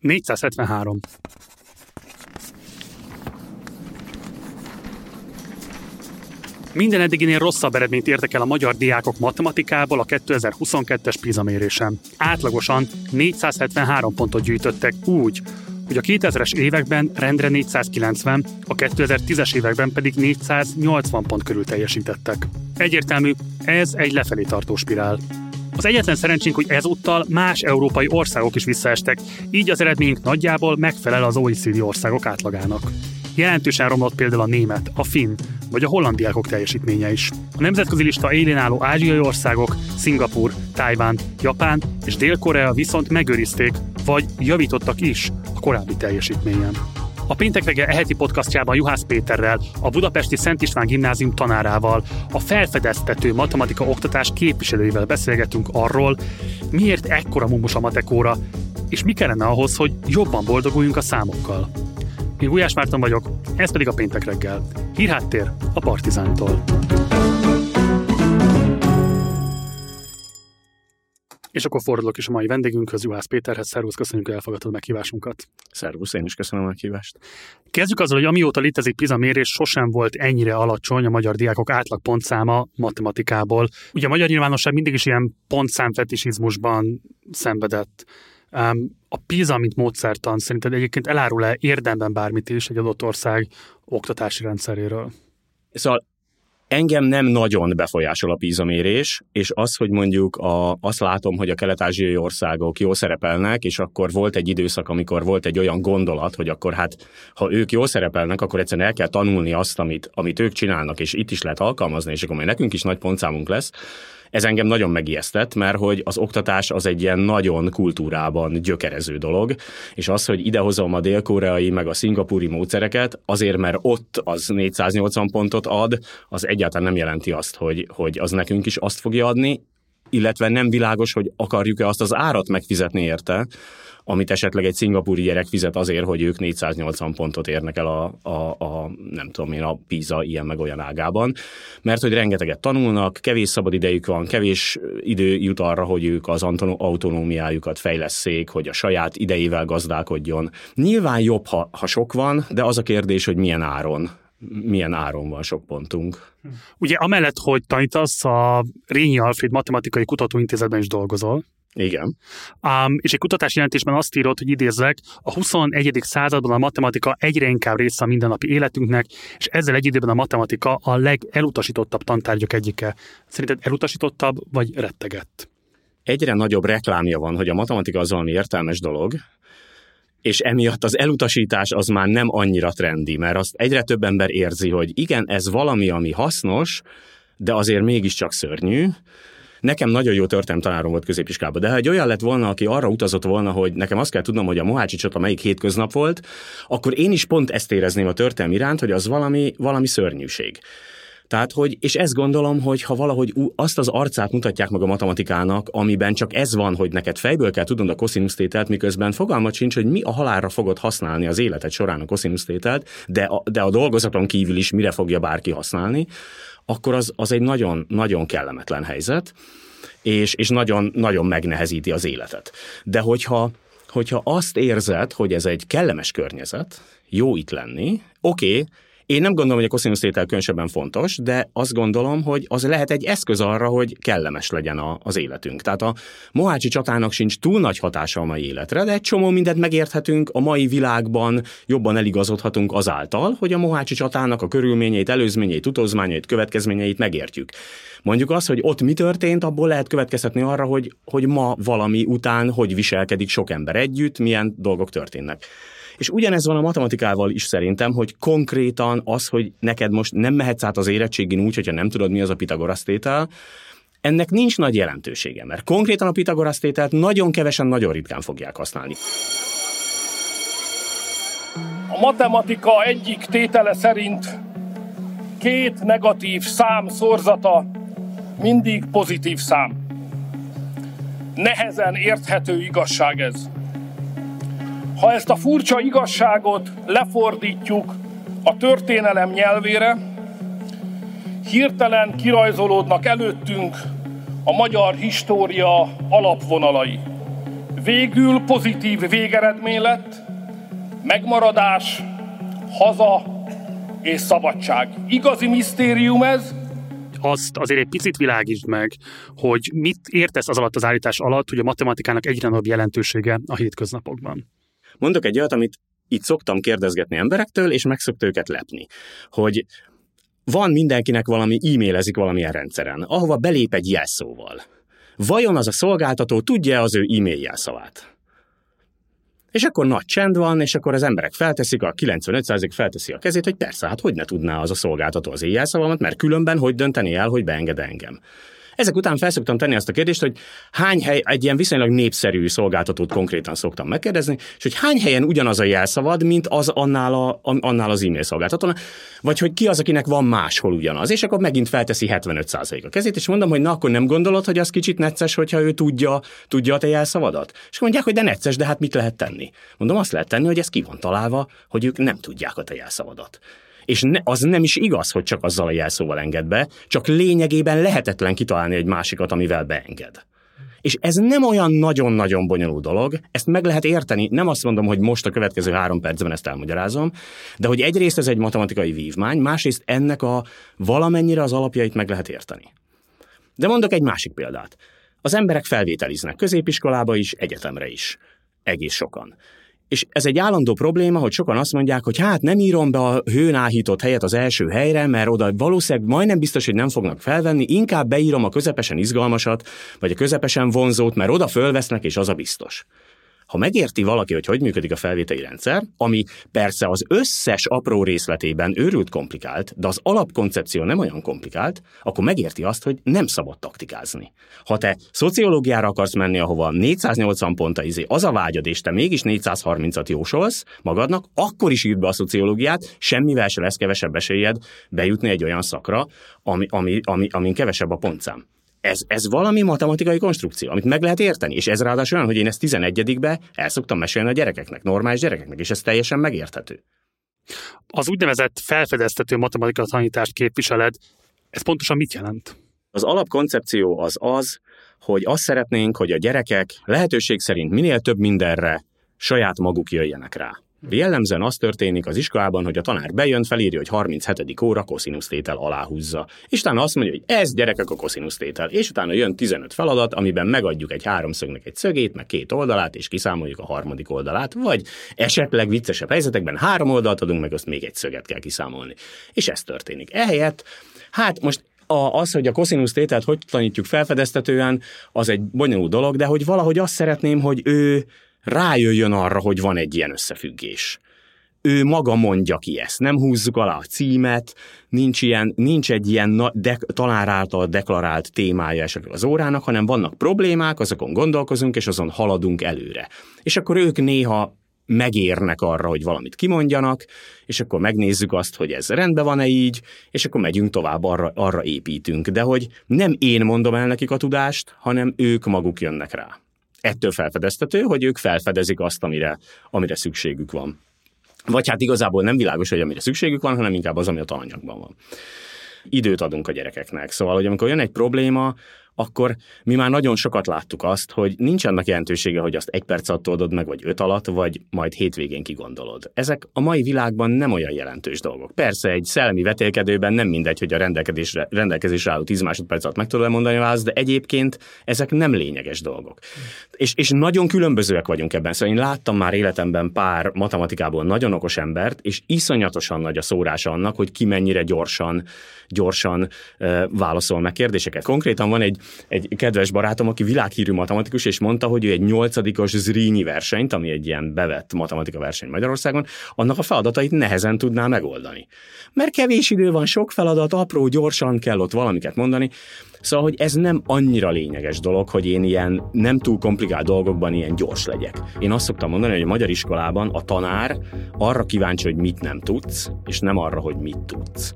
473. Minden eddiginél rosszabb eredményt értek el a magyar diákok matematikából a 2022-es PISA mérésen. Átlagosan 473 pontot gyűjtöttek úgy, hogy a 2000-es években rendre 490, a 2010-es években pedig 480 pont körül teljesítettek. Egyértelmű, ez egy lefelé tartó spirál. Az egyetlen szerencsénk, hogy ezúttal más európai országok is visszaestek, így az eredményünk nagyjából megfelel az OECD országok átlagának. Jelentősen romlott például a német, a finn vagy a hollandiákok teljesítménye is. A nemzetközi lista élén álló ázsiai országok, Szingapur, Tájván, Japán és Dél-Korea viszont megőrizték, vagy javítottak is a korábbi teljesítményen. A péntek reggel eheti podcastjában Juhász Péterrel, a Budapesti Szent István Gimnázium tanárával, a felfedeztető matematika oktatás képviselőivel beszélgetünk arról, miért ekkora mumus a matekóra, és mi kellene ahhoz, hogy jobban boldoguljunk a számokkal. Én Gulyás Márton vagyok, ez pedig a péntek reggel. Hírháttér a Partizántól. És akkor fordulok is a mai vendégünkhöz, Juhász Péterhez. Szervusz, köszönjük, hogy elfogadtad meghívásunkat. Szervusz, én is köszönöm a meghívást. Kezdjük azzal, hogy amióta létezik PISA mérés, sosem volt ennyire alacsony a magyar diákok átlag pontszáma matematikából. Ugye a magyar nyilvánosság mindig is ilyen pontszámfetisizmusban szenvedett. A PISA, mint módszertan szerinted egyébként elárul-e érdemben bármit is egy adott ország oktatási rendszeréről? Szóval Engem nem nagyon befolyásol a PISA mérés, és az, hogy mondjuk a, azt látom, hogy a kelet-ázsiai országok jól szerepelnek, és akkor volt egy időszak, amikor volt egy olyan gondolat, hogy akkor hát, ha ők jól szerepelnek, akkor egyszerűen el kell tanulni azt, amit, amit ők csinálnak, és itt is lehet alkalmazni, és akkor majd nekünk is nagy pontszámunk lesz ez engem nagyon megijesztett, mert hogy az oktatás az egy ilyen nagyon kultúrában gyökerező dolog, és az, hogy idehozom a dél-koreai meg a szingapúri módszereket, azért, mert ott az 480 pontot ad, az egyáltalán nem jelenti azt, hogy, hogy az nekünk is azt fogja adni, illetve nem világos, hogy akarjuk-e azt az árat megfizetni érte, amit esetleg egy szingapúri gyerek fizet azért, hogy ők 480 pontot érnek el a, a, a nem tudom én, a PISA ilyen meg olyan ágában, mert hogy rengeteget tanulnak, kevés szabad idejük van, kevés idő jut arra, hogy ők az autonómiájukat fejleszék, hogy a saját idejével gazdálkodjon. Nyilván jobb, ha, ha sok van, de az a kérdés, hogy milyen áron milyen áron van sok pontunk. Ugye amellett, hogy tanítasz, a Rényi Alfred Matematikai Kutatóintézetben is dolgozol. Igen. Um, és egy kutatási jelentésben azt írod, hogy idézzek, a 21. században a matematika egyre inkább része a mindennapi életünknek, és ezzel egy időben a matematika a legelutasítottabb tantárgyak egyike. Szerinted elutasítottabb, vagy rettegett? Egyre nagyobb reklámja van, hogy a matematika az valami értelmes dolog, és emiatt az elutasítás az már nem annyira trendi, mert azt egyre több ember érzi, hogy igen, ez valami, ami hasznos, de azért mégiscsak szörnyű, Nekem nagyon jó történelmi tanárom volt középiskolában, de ha egy olyan lett volna, aki arra utazott volna, hogy nekem azt kell tudnom, hogy a Mohácsi csata melyik hétköznap volt, akkor én is pont ezt érezném a történelmi iránt, hogy az valami, valami szörnyűség. Tehát, hogy, és ezt gondolom, hogy ha valahogy azt az arcát mutatják meg a matematikának, amiben csak ez van, hogy neked fejből kell tudnod a koszinusz tételt, miközben fogalmat sincs, hogy mi a halálra fogod használni az életed során a koszinusz tételt, de a, de a dolgozaton kívül is mire fogja bárki használni, akkor az, az egy nagyon, nagyon kellemetlen helyzet, és, és nagyon, nagyon megnehezíti az életet. De hogyha, hogyha azt érzed, hogy ez egy kellemes környezet, jó itt lenni, oké, okay, én nem gondolom, hogy a koszinusz tétel különösebben fontos, de azt gondolom, hogy az lehet egy eszköz arra, hogy kellemes legyen a, az életünk. Tehát a Mohácsi csatának sincs túl nagy hatása a mai életre, de egy csomó mindent megérthetünk a mai világban, jobban eligazodhatunk azáltal, hogy a Mohácsi csatának a körülményeit, előzményeit, utolzmányait, következményeit megértjük. Mondjuk az, hogy ott mi történt, abból lehet következtetni arra, hogy, hogy ma valami után hogy viselkedik sok ember együtt, milyen dolgok történnek. És ugyanez van a matematikával is szerintem, hogy konkrétan az, hogy neked most nem mehetsz át az érettségin úgy, hogyha nem tudod, mi az a Pitagorasz tétel, ennek nincs nagy jelentősége, mert konkrétan a Pitagorasz tételt nagyon kevesen, nagyon ritkán fogják használni. A matematika egyik tétele szerint két negatív szám szorzata mindig pozitív szám. Nehezen érthető igazság ez. Ha ezt a furcsa igazságot lefordítjuk a történelem nyelvére, hirtelen kirajzolódnak előttünk a magyar história alapvonalai. Végül pozitív végeredmény lett, megmaradás, haza és szabadság. Igazi misztérium ez, azt azért egy picit világítsd meg, hogy mit értesz az alatt az állítás alatt, hogy a matematikának egyre nagyobb jelentősége a hétköznapokban. Mondok egy olyat, amit itt szoktam kérdezgetni emberektől, és meg szokta őket lepni, hogy van mindenkinek valami, e-mailezik valamilyen rendszeren, ahova belép egy jelszóval. Vajon az a szolgáltató tudja az ő e-mail jelszavát? És akkor nagy csend van, és akkor az emberek felteszik, a 95% felteszi a kezét, hogy persze, hát hogy ne tudná az a szolgáltató az éjjelszavamat, mert különben hogy dönteni el, hogy beenged engem. Ezek után felszoktam tenni azt a kérdést, hogy hány hely, egy ilyen viszonylag népszerű szolgáltatót konkrétan szoktam megkérdezni, és hogy hány helyen ugyanaz a jelszavad, mint az annál, a, annál az e-mail szolgáltatón, vagy hogy ki az, akinek van máshol ugyanaz, és akkor megint felteszi 75% a kezét, és mondom, hogy na akkor nem gondolod, hogy az kicsit necces, hogyha ő tudja, tudja a te jelszavadat? És mondják, hogy de necces, de hát mit lehet tenni? Mondom, azt lehet tenni, hogy ez ki van találva, hogy ők nem tudják a te jelszavadat és ne, az nem is igaz, hogy csak azzal a jelszóval enged be, csak lényegében lehetetlen kitalálni egy másikat, amivel beenged. És ez nem olyan nagyon-nagyon bonyolult dolog, ezt meg lehet érteni, nem azt mondom, hogy most a következő három percben ezt elmagyarázom, de hogy egyrészt ez egy matematikai vívmány, másrészt ennek a valamennyire az alapjait meg lehet érteni. De mondok egy másik példát. Az emberek felvételiznek középiskolába is, egyetemre is. Egész sokan. És ez egy állandó probléma, hogy sokan azt mondják, hogy hát nem írom be a hőn áhított helyet az első helyre, mert oda valószínűleg majdnem biztos, hogy nem fognak felvenni, inkább beírom a közepesen izgalmasat, vagy a közepesen vonzót, mert oda fölvesznek, és az a biztos. Ha megérti valaki, hogy hogy működik a felvételi rendszer, ami persze az összes apró részletében őrült komplikált, de az alapkoncepció nem olyan komplikált, akkor megérti azt, hogy nem szabad taktikázni. Ha te szociológiára akarsz menni, ahova 480 pont izé, az a vágyad, és te mégis 430-at jósolsz magadnak, akkor is írd be a szociológiát, semmivel se lesz kevesebb esélyed bejutni egy olyan szakra, ami, ami, ami, amin kevesebb a pontszám ez, ez valami matematikai konstrukció, amit meg lehet érteni, és ez ráadásul olyan, hogy én ezt 11-be el szoktam mesélni a gyerekeknek, normális gyerekeknek, és ez teljesen megérthető. Az úgynevezett felfedeztető matematika tanítást képviseled, ez pontosan mit jelent? Az alapkoncepció az az, hogy azt szeretnénk, hogy a gyerekek lehetőség szerint minél több mindenre saját maguk jöjjenek rá. Jellemzően az történik az iskolában, hogy a tanár bejön, felírja, hogy 37. óra koszinusztétel aláhúzza. És utána azt mondja, hogy ez gyerekek a koszinusztétel. És utána jön 15 feladat, amiben megadjuk egy háromszögnek egy szögét, meg két oldalát, és kiszámoljuk a harmadik oldalát, vagy esetleg viccesebb helyzetekben három oldalt adunk, meg azt még egy szöget kell kiszámolni. És ez történik. Ehelyett, hát most a, az, hogy a koszinusz tételt hogy tanítjuk felfedeztetően, az egy bonyolult dolog, de hogy valahogy azt szeretném, hogy ő rájöjjön arra, hogy van egy ilyen összefüggés. Ő maga mondja ki ezt, nem húzzuk alá a címet, nincs, ilyen, nincs egy ilyen de, talán által deklarált témája esetleg az órának, hanem vannak problémák, azokon gondolkozunk, és azon haladunk előre. És akkor ők néha megérnek arra, hogy valamit kimondjanak, és akkor megnézzük azt, hogy ez rendben van-e így, és akkor megyünk tovább, arra, arra építünk. De hogy nem én mondom el nekik a tudást, hanem ők maguk jönnek rá ettől felfedeztető, hogy ők felfedezik azt, amire, amire szükségük van. Vagy hát igazából nem világos, hogy amire szükségük van, hanem inkább az, ami a tananyagban van. Időt adunk a gyerekeknek. Szóval, hogy amikor jön egy probléma, akkor mi már nagyon sokat láttuk azt, hogy nincs annak jelentősége, hogy azt egy perc alatt oldod meg, vagy öt alatt, vagy majd hétvégén kigondolod. Ezek a mai világban nem olyan jelentős dolgok. Persze egy szellemi vetélkedőben nem mindegy, hogy a rendelkezésre, rendelkezésre álló 10 másodperc alatt meg tudod mondani választ, de egyébként ezek nem lényeges dolgok. És, és nagyon különbözőek vagyunk ebben. Szóval én láttam már életemben pár matematikából nagyon okos embert, és iszonyatosan nagy a szórása annak, hogy ki mennyire gyorsan, gyorsan uh, válaszol meg kérdéseket. Konkrétan van egy egy kedves barátom, aki világhírű matematikus, és mondta, hogy ő egy nyolcadikos Zrínyi versenyt, ami egy ilyen bevett matematika verseny Magyarországon, annak a feladatait nehezen tudná megoldani. Mert kevés idő van, sok feladat, apró, gyorsan kell ott valamiket mondani, Szóval, hogy ez nem annyira lényeges dolog, hogy én ilyen nem túl komplikált dolgokban ilyen gyors legyek. Én azt szoktam mondani, hogy a magyar iskolában a tanár arra kíváncsi, hogy mit nem tudsz, és nem arra, hogy mit tudsz.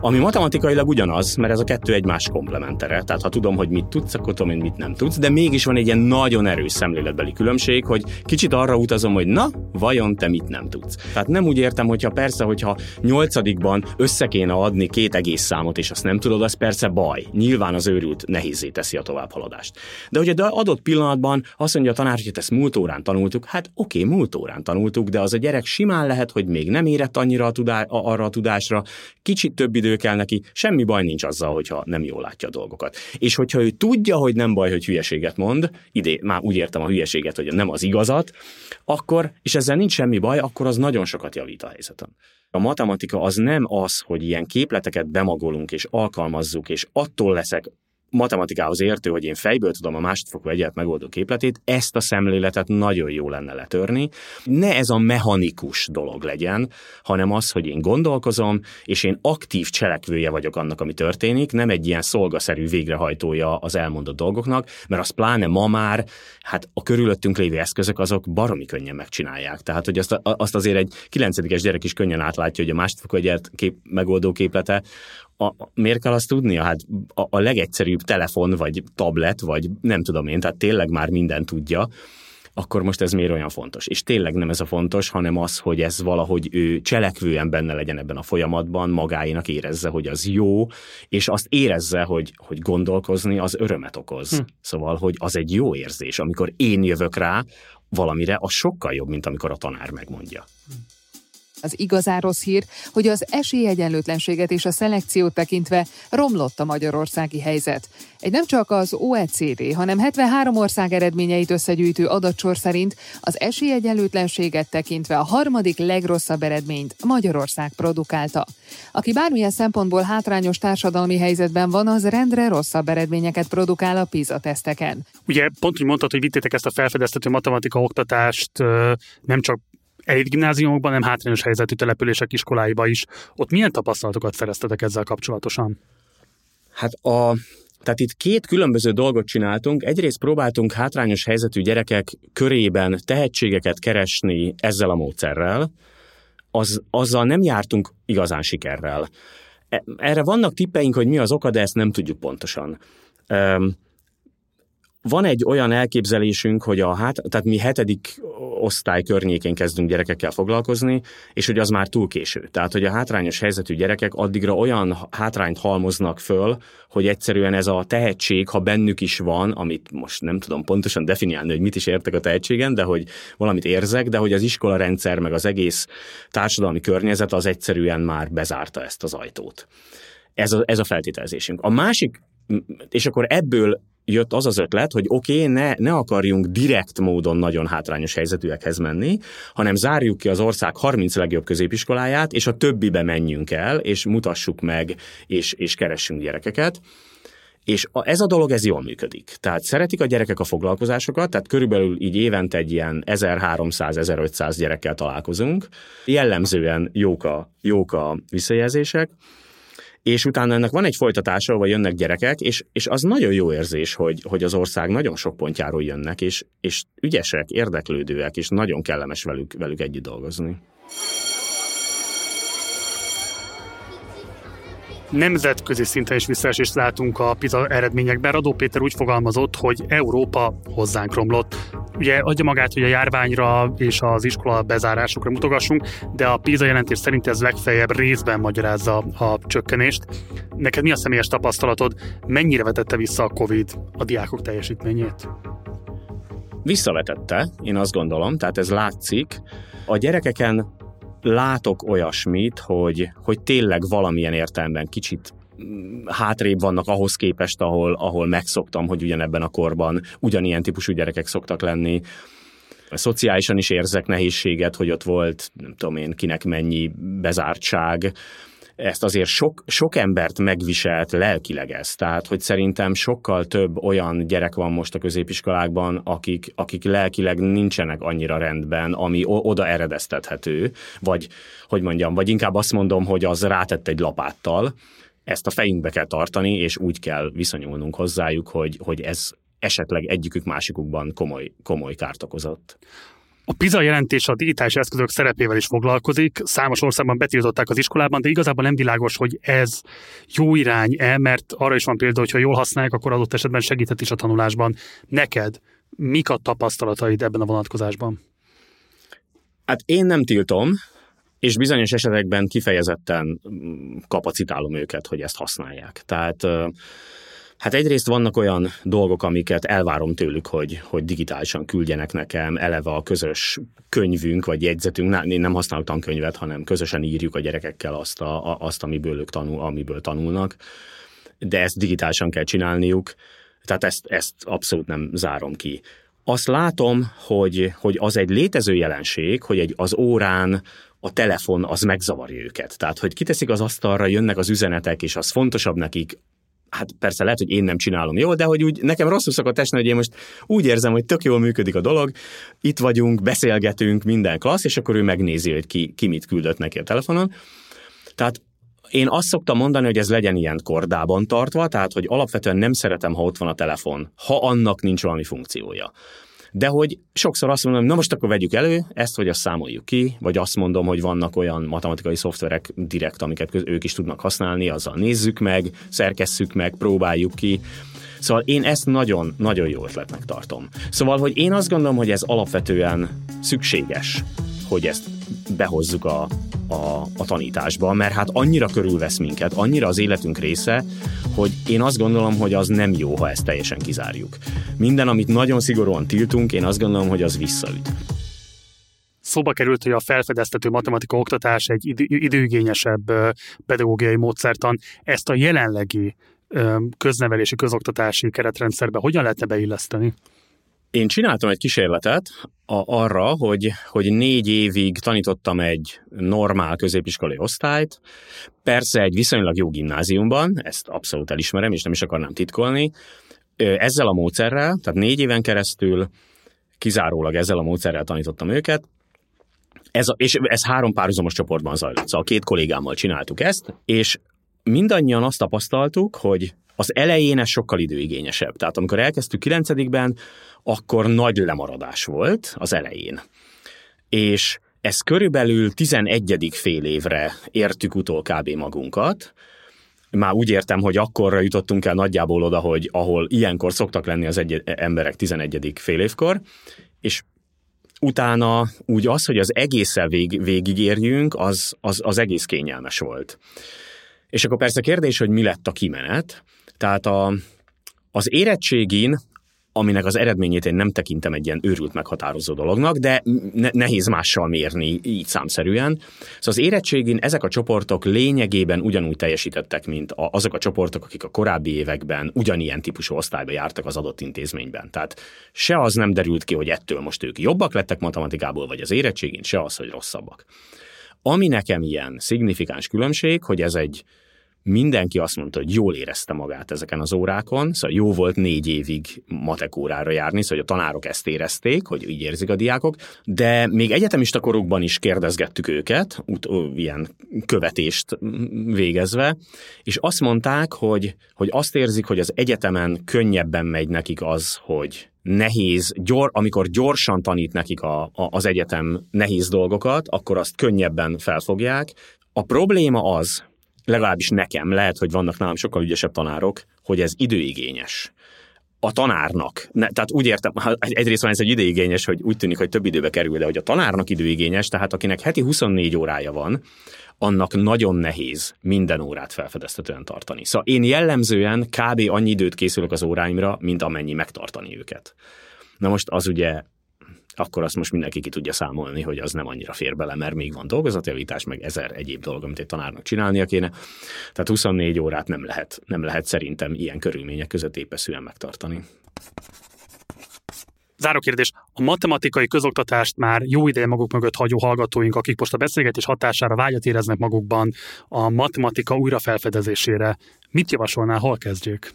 Ami matematikailag ugyanaz, mert ez a kettő egymás komplementere. Tehát ha tudom, hogy hogy mit tudsz, akkor tudom, hogy mit nem tudsz, de mégis van egy ilyen nagyon erős szemléletbeli különbség, hogy kicsit arra utazom, hogy na, vajon te mit nem tudsz. Tehát nem úgy értem, hogyha persze, hogyha nyolcadikban össze kéne adni két egész számot, és azt nem tudod, az persze baj. Nyilván az őrült nehézé teszi a továbbhaladást. De hogy adott pillanatban azt mondja a tanár, hogy ezt múlt órán tanultuk, hát oké, okay, múlt órán tanultuk, de az a gyerek simán lehet, hogy még nem érett annyira a tudá- arra a tudásra, kicsit több idő kell neki, semmi baj nincs azzal, hogyha nem jól látja a dolgokat. És hogyha ő tudja, hogy nem baj, hogy hülyeséget mond, idé már úgy értem a hülyeséget, hogy nem az igazat, akkor, és ezzel nincs semmi baj, akkor az nagyon sokat javít a helyzeten. A matematika az nem az, hogy ilyen képleteket bemagolunk és alkalmazzuk, és attól leszek matematikához értő, hogy én fejből tudom a másodfokú egyenlet megoldó képletét, ezt a szemléletet nagyon jó lenne letörni. Ne ez a mechanikus dolog legyen, hanem az, hogy én gondolkozom, és én aktív cselekvője vagyok annak, ami történik, nem egy ilyen szolgaszerű végrehajtója az elmondott dolgoknak, mert az pláne ma már, hát a körülöttünk lévő eszközök azok baromi könnyen megcsinálják. Tehát, hogy azt, azt azért egy kilencedikes gyerek is könnyen átlátja, hogy a másodfokú egyenlet kép, megoldó képlete, a, miért kell azt tudnia? Hát a, a legegyszerűbb telefon, vagy tablet, vagy nem tudom én, tehát tényleg már minden tudja, akkor most ez miért olyan fontos? És tényleg nem ez a fontos, hanem az, hogy ez valahogy ő cselekvően benne legyen ebben a folyamatban, magáénak érezze, hogy az jó, és azt érezze, hogy, hogy gondolkozni az örömet okoz. Hm. Szóval, hogy az egy jó érzés. Amikor én jövök rá valamire, az sokkal jobb, mint amikor a tanár megmondja. Hm. Az igazán rossz hír, hogy az esélyegyenlőtlenséget és a szelekciót tekintve romlott a magyarországi helyzet. Egy nem csak az OECD, hanem 73 ország eredményeit összegyűjtő adatsor szerint az esélyegyenlőtlenséget tekintve a harmadik legrosszabb eredményt Magyarország produkálta. Aki bármilyen szempontból hátrányos társadalmi helyzetben van, az rendre rosszabb eredményeket produkál a PISA teszteken. Ugye pont úgy mondtad, hogy vittétek ezt a felfedeztető matematika oktatást nem csak elit gimnáziumokban, nem hátrányos helyzetű települések iskoláiba is. Ott milyen tapasztalatokat szereztetek ezzel kapcsolatosan? Hát a, tehát itt két különböző dolgot csináltunk. Egyrészt próbáltunk hátrányos helyzetű gyerekek körében tehetségeket keresni ezzel a módszerrel. Az, azzal nem jártunk igazán sikerrel. E, erre vannak tippeink, hogy mi az oka, de ezt nem tudjuk pontosan. Van egy olyan elképzelésünk, hogy a hát, tehát mi hetedik osztály környékén kezdünk gyerekekkel foglalkozni, és hogy az már túl késő. Tehát, hogy a hátrányos helyzetű gyerekek addigra olyan hátrányt halmoznak föl, hogy egyszerűen ez a tehetség, ha bennük is van, amit most nem tudom pontosan definiálni, hogy mit is értek a tehetségen, de hogy valamit érzek, de hogy az iskola rendszer, meg az egész társadalmi környezet az egyszerűen már bezárta ezt az ajtót. Ez a, ez a feltételezésünk. A másik, és akkor ebből jött az az ötlet, hogy oké, okay, ne, ne akarjunk direkt módon nagyon hátrányos helyzetűekhez menni, hanem zárjuk ki az ország 30 legjobb középiskoláját, és a többibe menjünk el, és mutassuk meg, és, és keressünk gyerekeket. És ez a dolog, ez jól működik. Tehát szeretik a gyerekek a foglalkozásokat, tehát körülbelül így évente egy ilyen 1300-1500 gyerekkel találkozunk. Jellemzően jók a, jók a visszajelzések, és utána ennek van egy folytatása, ahol jönnek gyerekek, és, és az nagyon jó érzés, hogy, hogy az ország nagyon sok pontjáról jönnek, és, és ügyesek, érdeklődőek, és nagyon kellemes velük, velük együtt dolgozni. Nemzetközi szinten is visszaesést látunk a PISA eredményekben. Radó Péter úgy fogalmazott, hogy Európa hozzánk romlott. Ugye adja magát, hogy a járványra és az iskola bezárásokra mutogassunk, de a PISA jelentés szerint ez legfeljebb részben magyarázza a csökkenést. Neked mi a személyes tapasztalatod? Mennyire vetette vissza a COVID a diákok teljesítményét? Visszavetette, én azt gondolom, tehát ez látszik. A gyerekeken látok olyasmit, hogy, hogy tényleg valamilyen értelemben kicsit hátrébb vannak ahhoz képest, ahol, ahol megszoktam, hogy ugyanebben a korban ugyanilyen típusú gyerekek szoktak lenni. Szociálisan is érzek nehézséget, hogy ott volt, nem tudom én, kinek mennyi bezártság, ezt azért sok, sok embert megviselt lelkileg ez. Tehát, hogy szerintem sokkal több olyan gyerek van most a középiskolákban, akik, akik lelkileg nincsenek annyira rendben, ami oda eredeztethető, vagy, hogy mondjam, vagy inkább azt mondom, hogy az rátett egy lapáttal, ezt a fejünkbe kell tartani, és úgy kell viszonyulnunk hozzájuk, hogy, hogy ez esetleg egyikük másikukban komoly, komoly kárt okozott. A PISA jelentés a digitális eszközök szerepével is foglalkozik. Számos országban betiltották az iskolában, de igazából nem világos, hogy ez jó irány-e, mert arra is van példa, hogy ha jól használják, akkor adott esetben segíthet is a tanulásban. Neked mik a tapasztalataid ebben a vonatkozásban? Hát én nem tiltom, és bizonyos esetekben kifejezetten kapacitálom őket, hogy ezt használják. Tehát Hát egyrészt vannak olyan dolgok, amiket elvárom tőlük, hogy, hogy digitálisan küldjenek nekem, eleve a közös könyvünk vagy jegyzetünk, én nem használok tankönyvet, hanem közösen írjuk a gyerekekkel azt, a, azt amiből ők tanul, amiből tanulnak, de ezt digitálisan kell csinálniuk, tehát ezt, ezt abszolút nem zárom ki. Azt látom, hogy, hogy az egy létező jelenség, hogy egy, az órán a telefon az megzavarja őket. Tehát, hogy kiteszik az asztalra, jönnek az üzenetek, és az fontosabb nekik, hát persze lehet, hogy én nem csinálom jól, de hogy úgy nekem rosszul szokott esni, hogy én most úgy érzem, hogy tök jól működik a dolog, itt vagyunk, beszélgetünk, minden klassz, és akkor ő megnézi, hogy ki, ki mit küldött neki a telefonon. Tehát én azt szoktam mondani, hogy ez legyen ilyen kordában tartva, tehát hogy alapvetően nem szeretem, ha ott van a telefon, ha annak nincs valami funkciója. De hogy sokszor azt mondom, na most akkor vegyük elő, ezt vagy azt számoljuk ki, vagy azt mondom, hogy vannak olyan matematikai szoftverek direkt, amiket ők is tudnak használni, azzal nézzük meg, szerkesszük meg, próbáljuk ki. Szóval én ezt nagyon-nagyon jó ötletnek tartom. Szóval, hogy én azt gondolom, hogy ez alapvetően szükséges, hogy ezt behozzuk a, a, a tanításba, mert hát annyira körülvesz minket, annyira az életünk része, hogy én azt gondolom, hogy az nem jó, ha ezt teljesen kizárjuk. Minden, amit nagyon szigorúan tiltunk, én azt gondolom, hogy az visszaüt. Szóba került, hogy a felfedeztető matematika oktatás egy idő, időigényesebb pedagógiai módszertan. Ezt a jelenlegi köznevelési, közoktatási keretrendszerbe hogyan lehetne beilleszteni? Én csináltam egy kísérletet a, arra, hogy, hogy négy évig tanítottam egy normál középiskolai osztályt, persze egy viszonylag jó gimnáziumban, ezt abszolút elismerem, és nem is akarnám titkolni, ezzel a módszerrel, tehát négy éven keresztül kizárólag ezzel a módszerrel tanítottam őket, ez a, és ez három párhuzamos csoportban zajlott, szóval két kollégámmal csináltuk ezt, és mindannyian azt tapasztaltuk, hogy az elején ez sokkal időigényesebb. Tehát amikor elkezdtük 9 akkor nagy lemaradás volt az elején. És ez körülbelül 11. fél évre értük utol kb. magunkat, már úgy értem, hogy akkorra jutottunk el nagyjából oda, hogy ahol ilyenkor szoktak lenni az egy- emberek 11. fél évkor, és utána úgy az, hogy az egészen vég, végigérjünk, az, az, az egész kényelmes volt. És akkor persze kérdés, hogy mi lett a kimenet. Tehát a, az érettségin aminek az eredményét én nem tekintem egy ilyen őrült meghatározó dolognak, de ne- nehéz mással mérni így számszerűen. Szóval az érettségén ezek a csoportok lényegében ugyanúgy teljesítettek, mint a, azok a csoportok, akik a korábbi években ugyanilyen típusú osztályba jártak az adott intézményben. Tehát se az nem derült ki, hogy ettől most ők jobbak lettek matematikából, vagy az érettségén, se az, hogy rosszabbak. Ami nekem ilyen szignifikáns különbség, hogy ez egy mindenki azt mondta, hogy jól érezte magát ezeken az órákon, szóval jó volt négy évig matek órára járni, szóval a tanárok ezt érezték, hogy így érzik a diákok, de még egyetemista korukban is kérdezgettük őket, ut- ilyen követést végezve, és azt mondták, hogy, hogy azt érzik, hogy az egyetemen könnyebben megy nekik az, hogy nehéz, gyor, amikor gyorsan tanít nekik a, a, az egyetem nehéz dolgokat, akkor azt könnyebben felfogják. A probléma az, legalábbis nekem, lehet, hogy vannak nálam sokkal ügyesebb tanárok, hogy ez időigényes a tanárnak, ne, tehát úgy értem, egyrészt van ez egy időigényes, hogy úgy tűnik, hogy több időbe kerül, de hogy a tanárnak időigényes, tehát akinek heti 24 órája van, annak nagyon nehéz minden órát felfedeztetően tartani. Szóval én jellemzően kb. annyi időt készülök az óráimra, mint amennyi megtartani őket. Na most az ugye akkor azt most mindenki ki tudja számolni, hogy az nem annyira fér bele, mert még van dolgozatjavítás, meg ezer egyéb dolog, amit egy tanárnak csinálnia kéne. Tehát 24 órát nem lehet, nem lehet szerintem ilyen körülmények között épeszűen megtartani. Záró kérdés. A matematikai közoktatást már jó ideje maguk mögött hagyó hallgatóink, akik most a beszélgetés hatására vágyat éreznek magukban a matematika újrafelfedezésére, mit javasolnál, hol kezdjék?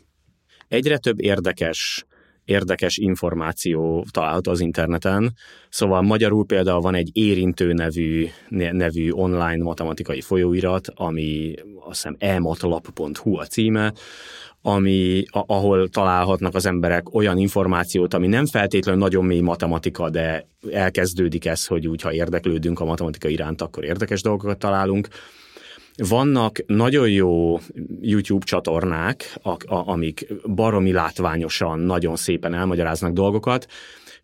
Egyre több érdekes érdekes információ található az interneten. Szóval magyarul például van egy érintő nevű, nevű online matematikai folyóirat, ami azt hiszem ematlap.hu a címe, ami, ahol találhatnak az emberek olyan információt, ami nem feltétlenül nagyon mély matematika, de elkezdődik ez, hogy úgy, ha érdeklődünk a matematika iránt, akkor érdekes dolgokat találunk. Vannak nagyon jó YouTube csatornák, amik baromi látványosan, nagyon szépen elmagyaráznak dolgokat,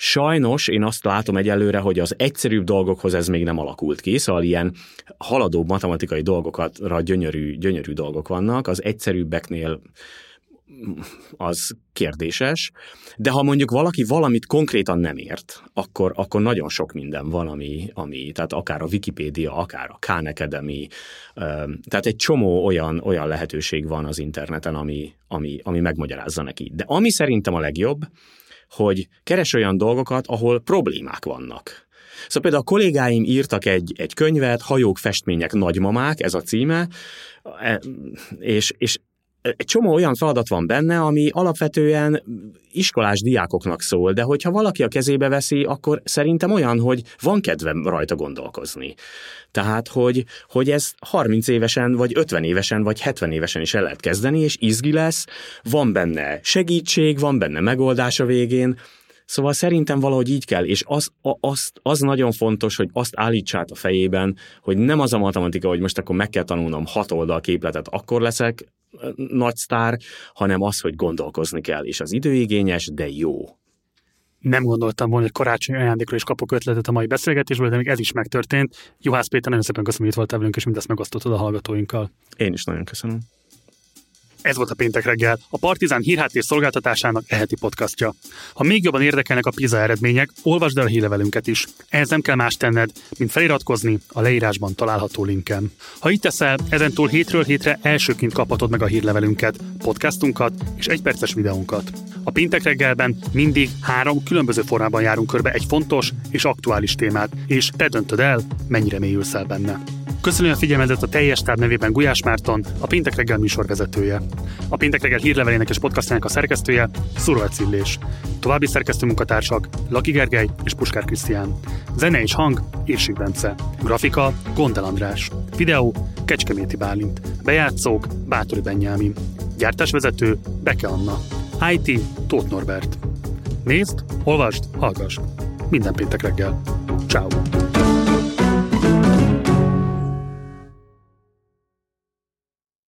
Sajnos én azt látom egyelőre, hogy az egyszerűbb dolgokhoz ez még nem alakult ki, szóval ilyen haladó matematikai dolgokra gyönyörű, gyönyörű dolgok vannak, az egyszerűbbeknél az kérdéses, de ha mondjuk valaki valamit konkrétan nem ért, akkor, akkor nagyon sok minden van, ami, ami, tehát akár a Wikipédia, akár a Khan Academy, tehát egy csomó olyan, olyan lehetőség van az interneten, ami, ami, ami megmagyarázza neki. De ami szerintem a legjobb, hogy keres olyan dolgokat, ahol problémák vannak. Szóval például a kollégáim írtak egy, egy könyvet, Hajók, festmények, nagymamák, ez a címe, e, és, és egy csomó olyan feladat van benne, ami alapvetően iskolás diákoknak szól, de hogyha valaki a kezébe veszi, akkor szerintem olyan, hogy van kedvem rajta gondolkozni. Tehát, hogy, hogy ez 30 évesen, vagy 50 évesen, vagy 70 évesen is el lehet kezdeni, és izgi lesz, van benne segítség, van benne megoldás a végén, Szóval szerintem valahogy így kell, és az, az, az nagyon fontos, hogy azt állítsát a fejében, hogy nem az a matematika, hogy most akkor meg kell tanulnom hat oldal képletet, akkor leszek nagy sztár, hanem az, hogy gondolkozni kell, és az időigényes, de jó. Nem gondoltam volna, hogy karácsony ajándékról is kapok ötletet a mai beszélgetésből, de még ez is megtörtént. Juhász Péter, nagyon szépen köszönöm, hogy itt voltál velünk, és mindezt megosztottad a hallgatóinkkal. Én is nagyon köszönöm. Ez volt a Péntek reggel, a Partizán hírháttér szolgáltatásának eheti podcastja. Ha még jobban érdekelnek a PISA eredmények, olvasd el a hírlevelünket is. Ehhez nem kell más tenned, mint feliratkozni a leírásban található linken. Ha így teszel, ezentúl hétről hétre elsőként kaphatod meg a hírlevelünket, podcastunkat és egyperces videónkat. A Péntek reggelben mindig három különböző formában járunk körbe egy fontos és aktuális témát, és te döntöd el, mennyire mélyülsz el benne. Köszönöm a figyelmedet a teljes táb nevében Gulyás Márton, a Péntek reggel műsorvezetője. A Péntek reggel hírlevelének és podcastjának a szerkesztője Szurva Cillés. További szerkesztő munkatársak Laki Gergely és Puskár Krisztián. Zene és hang Érsik Bence. Grafika Gondel András. Videó Kecskeméti Bálint. Bejátszók Bátori Benyámin. Gyártásvezető Beke Anna. IT Tóth Norbert. Nézd, olvasd, hallgass. Minden péntek reggel. Ciao.